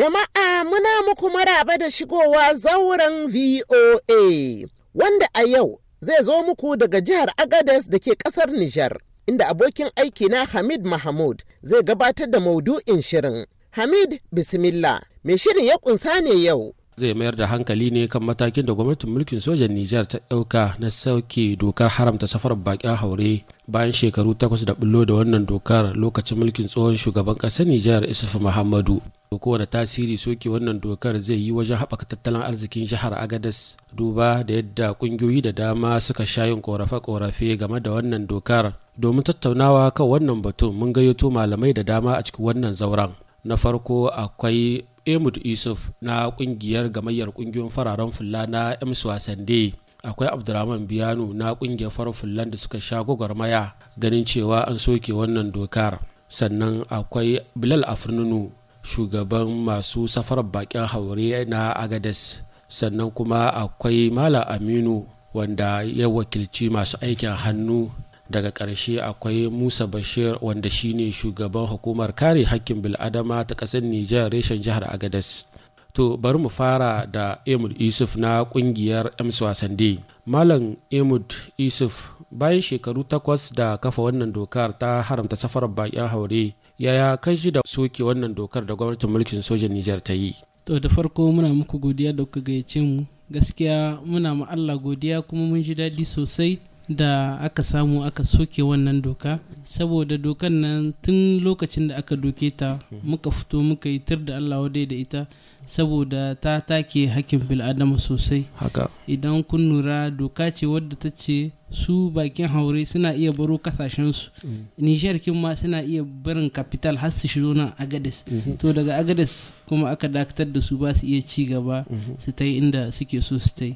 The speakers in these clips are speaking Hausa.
Jama'a muna muku maraba da shigowa zauren VOA wanda a yau zai zo muku daga jihar Agadez da ke ƙasar Nijar inda abokin aiki na Hamid Mahmud zai gabatar da maudu'in shirin. Hamid Bismillah, mai shirin ya kunsa ne yau. Zai mayar da hankali ne kan matakin da gwamnatin mulkin sojan Nijar ta ɗauka na sauke dokar haramta safarar bakin haure bayan shekaru takwas da bullo da wannan dokar lokacin mulkin tsohon shugaban ƙasar Nijar Isufu Muhammadu. kowane tasiri soke wannan dokar zai yi wajen haɓaka tattalin arzikin jihar Agadez duba da yadda ƙungiyoyi da dama suka sha yin ƙorafe-ƙorafe game da wannan dokar domin tattaunawa kan wannan batun mun gayyato malamai da dama a cikin wannan zauren na farko akwai Emud Yusuf na ƙungiyar gamayyar ƙungiyoyin fararen fulla na Ems Wasande. Akwai Abdurrahman Biyanu na ƙungiyar farar fullan da suka sha gwagwarmaya ganin cewa an soke wannan dokar. Sannan akwai Bilal Afrinunu shugaban masu safarar bakin haure na Agades sannan kuma akwai Malam Aminu wanda ya wakilci masu aikin hannu daga ƙarshe akwai musa bashir wanda shine shugaban hukumar kare hakkin bil'adama ta ƙasar nijar reshen jihar agadas to bari mu fara da emud yusuf na ƙungiyar ems wasande. Malam emud yusuf bayan shekaru takwas da kafa wannan dokar ta haramta safarar bakin haure yaya kan shi da soke wannan dokar da gwamnatin mulkin sojan nijar ta yi? To da farko muna muku godiya da kuka gayyace mu. Gaskiya muna ma allah godiya kuma mun ji daɗi sosai. Da aka samu aka soke wannan doka. Saboda dokan nan tun lokacin da aka doke ta muka fito muka yi tir da allah wadai da ita saboda ta take hakkin bil'adama sosai. Haka. Idan kun lura doka ce wadda ta ce su bakin haure suna iya baro kasashensu. Nijar kin ma suna iya barin capital har su shigo nan agades to daga agades kuma aka dakatar da su ba su iya ci gaba su ta inda suke so su ta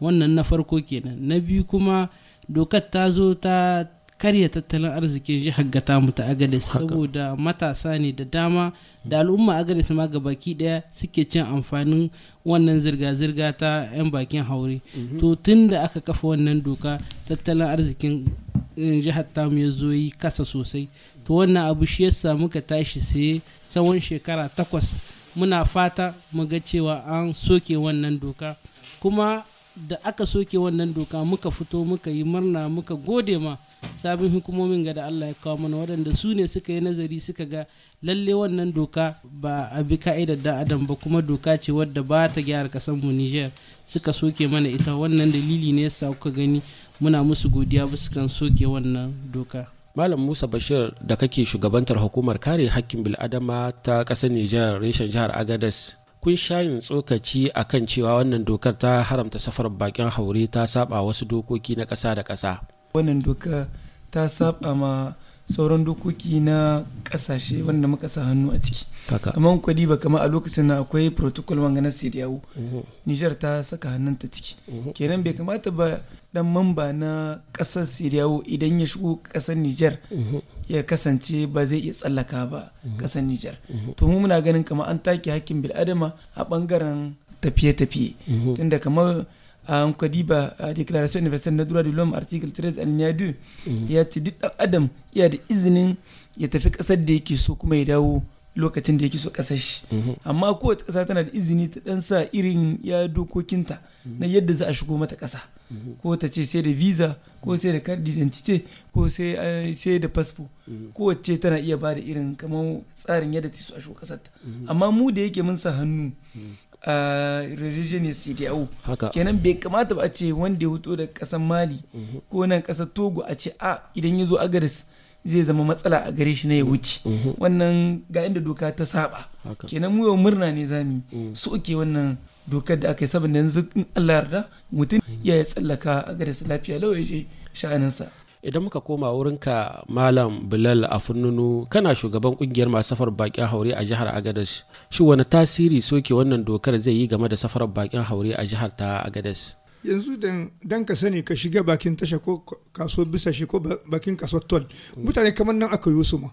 wannan na farko kenan. Na biyu kuma dokar ta zo ta karya tattalin arzikin jihar gata mu ta agadis saboda matasa ne da dama da al'umma agadis ma ga baki ɗaya suke cin amfanin wannan zirga-zirga ta 'yan bakin haure. To tun da aka kafa wannan doka tattalin arzikin jihar tamu ya zo yi kasa sosai. To wannan abu shi yasa muka tashi sai tsawon shekara takwas. Muna fata mu ga cewa an soke wannan doka. Kuma da aka soke wannan doka muka fito muka yi murna muka gode ma sabon hukumomin ga da Allah ya kawo mana waɗanda su ne suka yi nazari suka ga lalle wannan doka ba a bi ka'idar da adam ba kuma doka ce wadda ba ta gyara kasan mu Niger suka soke mana ita. Wannan dalili ne yasa kuka gani muna musu godiya bisa kan soke wannan doka. Malam Musa Bashir da kake shugabantar hukumar kare hakkin bil'adama ta ƙasar Nijar reshen jihar Agadez kun shayin tsokaci a kan cewa wannan dokar ta haramta safar bakin haure ta saba wasu dokoki na ƙasa da ƙasa. wannan doka ta saba ma sauran dokoki na ƙasashe wanda muka sa hannu a ciki. Kamar kwadi ba kamar a lokacin na akwai protocol wanga na siriyawo nijar ta saka hannunta ciki. Kenan bai kamata ba dan mamba na ƙasar siriyawo idan ya shigo ƙasar nijar ya kasance ba zai iya tsallaka ba ƙasar nijar. To mu muna ganin kamar an take hakkin bil'adama a ɓangaren tafiye-tafiye. Tunda kamar an kwadiba a declaration universelle na de l'homme article 13 alinéa 2 ya ce duk adam iya da izinin ya tafi ƙasar da yake so kuma ya dawo lokacin da yake so ƙasar shi. Amma kowace kasa tana da izini ta dan sa irin ya dokokinta na yadda za a shigo mata kasa ko ta ce sai da visa ko sai da card identity ko sai da fasfo kowace tana iya ba da irin kamar tsarin yadda ta so a shigo ƙasar ta amma mu da yake mun sa hannu a religion CDAO kenan bai kamata ba a ce wanda ya huto da kasan Mali ko nan ƙasar Togo a ce a idan ya zo Agaris zai zama matsala a gare shi na ya wuce. Wannan ga inda doka ta saba. Kenan mu yau murna ne zami soke wannan dokar da aka yi saboda yanzu in Allah yarda mutum ya tsallaka a Agaris lafiya lau ya ce sha'aninsa. Idan muka koma wurinka malam bilal a fununu kana shugaban ƙungiyar masu safar bakin haure a jihar agadas shi wani tasiri soke wannan dokar zai yi game da safar bakin haure a jihar ta agadas yanzu dan ka sani ka shiga bakin tasha ko kaso bisa shi ko bakin kaso tol mutane kamar nan aka yi su ma.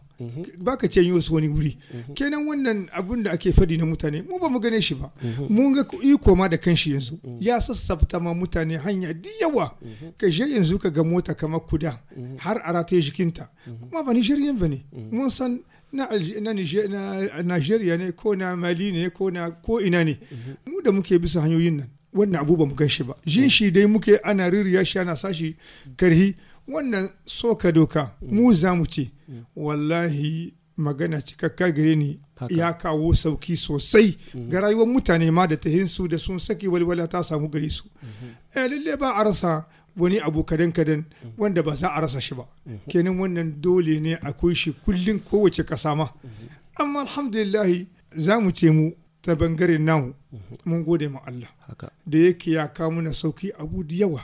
Ba ka ce yi su wani wuri. Kenan wannan abun da ake faɗi na mutane mu ba mu gane shi ba. Mun ga iko ma da kanshi yanzu. Ya sassafta ma mutane hanya di yawa. Ka je yanzu ka ga mota kamar kuda har a rataye jikinta. Kuma ba ni shiryen ba ne. Mun san na na Nigeria ne ko na Mali ne ko na ko ina ne. Mu da muke bisa hanyoyin nan. Wannan abu ba mu gan shi ba. Jin shi dai muke ana ririya shi ana sashi karhi. Wannan soka doka mu za mu ce wallahi magana cikakka gare ni ya kawo sauƙi sosai ga rayuwar mutane ma da tahinsu da sun saki walwala ta samu gare su. Lalle ba a rasa wani abu kadan kadan wanda ba za a rasa shi ba. Kenan wannan dole ne akwai shi kullum kowace kasa ma. Amma alhamdulillahi za mu ce mu ta ɓangaren namu mun gode ma Allah. Da yake ya kawo mana sauƙi abu da yawa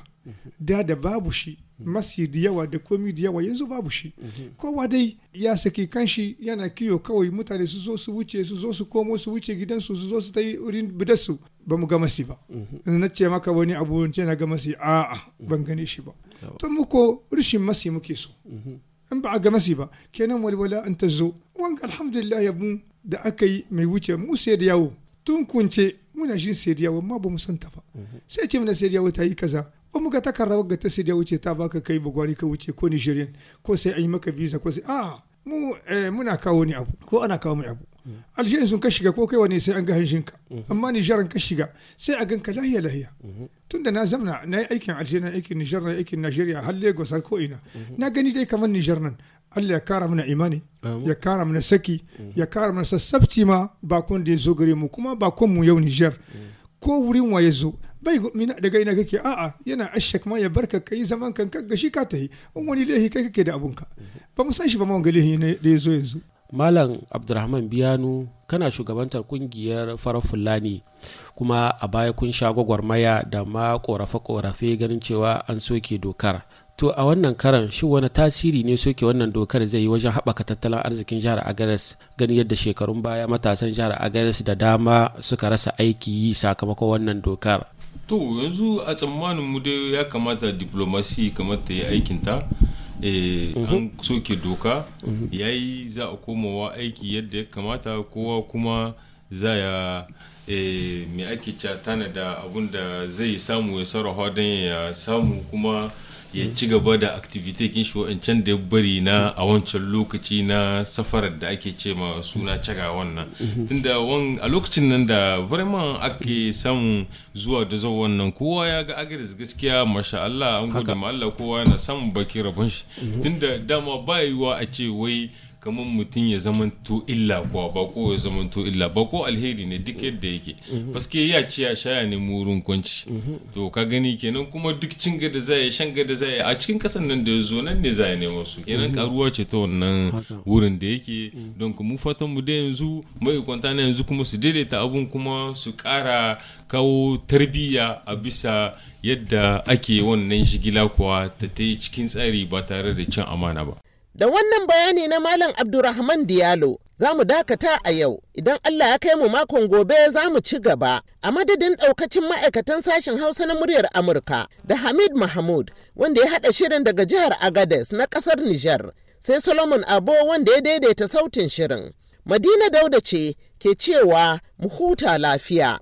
da da babu shi masi da yawa da komi da yawa yanzu babu shi. Kowa dai ya saki kanshi yana kiyo kawai mutane su zo su wuce su zo su komo su wuce gidansu su zo su ta yi wurin bidarsu. Ba mu ga masi ba. Na ce maka wani abu ce na ga masi a'a ban gane shi ba. To muko rishin masi muke so. In ba a ga masi ba kenan walwala in ta zo. Wanga alhamdulillah yabun da aka yi mai wuce mu sai da yawo. Tun kunce muna shi sai da yawo amma ba mu san ta ba. Sai ce mana sai da yawo ta yi kaza. Ba mu ga takarda ga ta sai da wuce ta baka kai bagwari ka wuce ko nigerian ko sai an yi maka visa ko sai a mu muna kawo ni abu. Ko ana kawo mai abu. Algeria sun ka shiga ko kai wani sai an ga hanshinka amma nigerian ka shiga sai a ganka lahiya lahiya. Tunda na zamna na yi aikin algeria na aikin niger na aikin nigeria har lagos har ko ina. Na gani dai kamar niger nan Allah ya kara mana imani ya kara mana saki ya kara mana sassabci ma bakon da ya zo gare mu kuma bakon mu yau Niger. Ko wurin wa ya zo bai daga ina kake? A'a yana ashak ma ya barka kai zaman kan kaga shi ka tahi. In wani lehi kai kake da abunka. Ba mu san shi ba ma wanga lehi ne da ya zo yanzu. Malam Abdulrahman Biyanu kana shugabantar ƙungiyar farar Fulani kuma a baya kun sha gwagwarmaya da ma korafe-korafe ganin cewa an soke dokar. To a wannan karan shi wani tasiri ne soke wannan dokar zai yi wajen haɓaka tattalin arzikin jihar Agares ganin yadda shekarun baya matasan jihar Agares da dama suka rasa aiki yi sakamakon wannan dokar. To yanzu a tsammanin mu dai ya kamata diplomasi kamar ta yi aikinta. an soke doka. Yayi za a komawa aiki yadda ya kamata. Kowa kuma za ya me ake tana da abun da zai samu ya sarrafa don ya samu kuma ya ci gaba da activity kin shi wa'ancan da ya bari na a wancan lokaci na safarar da ake ce ma suna caga wannan. Tunda a lokacin nan da vraiment ake samun zuwa da zuwa wannan kowa ya ga agaris gaskiya masha Allah an gode ma Allah kowa yana samun baki rabon shi. Tunda dama ba yiwuwa a ce wai kamar mutum ya zamanto illa kuwa ba ko ya zamanto illa. Ba ko alheri ne duk yadda yake. Paske ya ci ya shaya ne murin kwanci. To ka gani kenan kuma duk cin gada za ya shan gada za ya a cikin kasan nan da ya zo nan ne za ya nemo su. Kenan karuwa ce ta wannan wurin da yake. Don mu fatan mu da yanzu mai kwanta na yanzu kuma su daidaita abun kuma su kara kawo tarbiyya a bisa yadda ake wannan shigila kuwa ta ta yi cikin tsari ba tare da cin amana ba. Da wannan bayani na Malam Abdurrahman Diallo za mu dakata a yau idan Allah ya kai mu makon gobe za mu ci gaba a madadin ɗaukacin ma'aikatan sashen Hausa na muryar Amurka da Hamid Mahmud wanda ya haɗa shirin daga jihar Agades na ƙasar Nijar sai Solomon Abo wanda ya daidaita sautin shirin. Madina Dauda ce ke cewa mu huta lafiya.